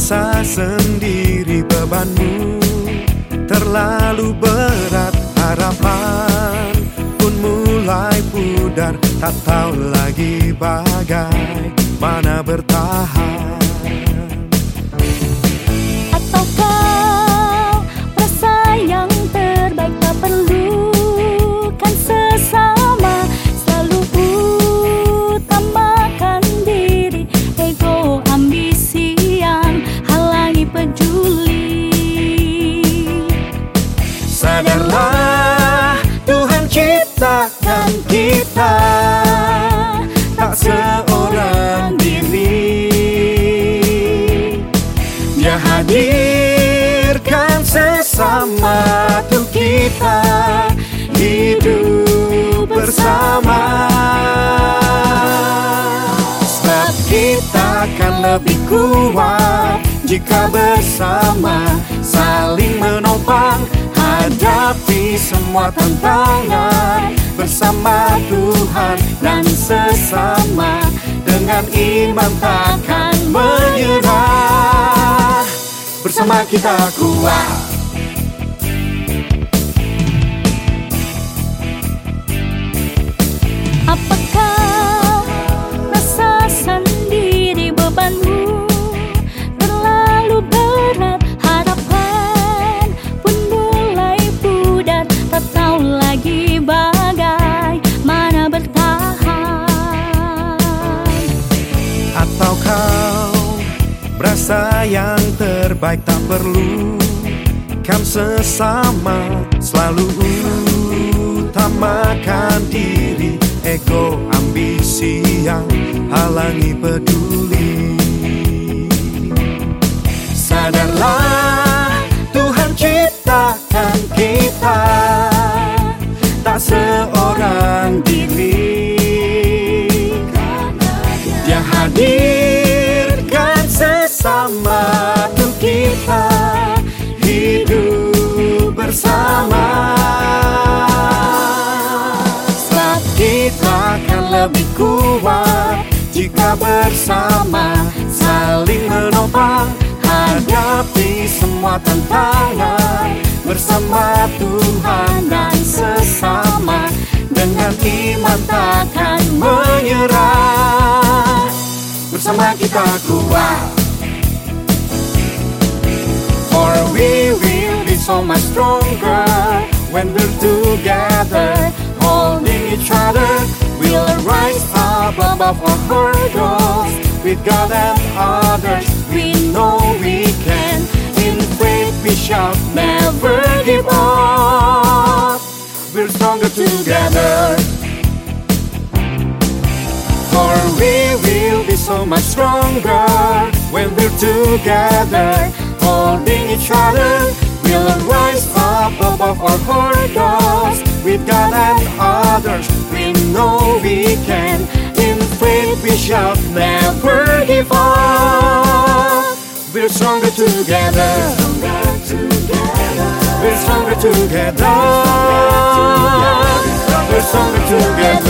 Merasa sendiri bebanmu. Terlalu berat harapan Pun mulai pudar Tak tahu lagi bagaimana bertahan kita Tak seorang diri. Dia hadirkan sesama Untuk kita hidup bersama. Sebab kita akan lebih kuat Jika bersama saling menopang Hadapi semua tantangan Bersama Tuhan dan sesama Dengan iman takkan menyerah. Bersama kita kuat terbaik tak perlu. Kan sesama Selalu utamakan diri. Ego ambisi yang halangi peduli lebih kuat Jika bersama saling menopang Hadapi semua tantangan. Bersama Tuhan dan sesama Dengan iman takkan menyerah. Bersama kita kuat. For we will be so much stronger When we're together Holding each other up above our hurdles With God and others We know we can In faith we shall never give up We're stronger together For we will be so much stronger when we're together, holding each other. We'll rise up above our hurdles with God and others. We know we can. Shall never give up. We're stronger together. We're stronger together. We're stronger together.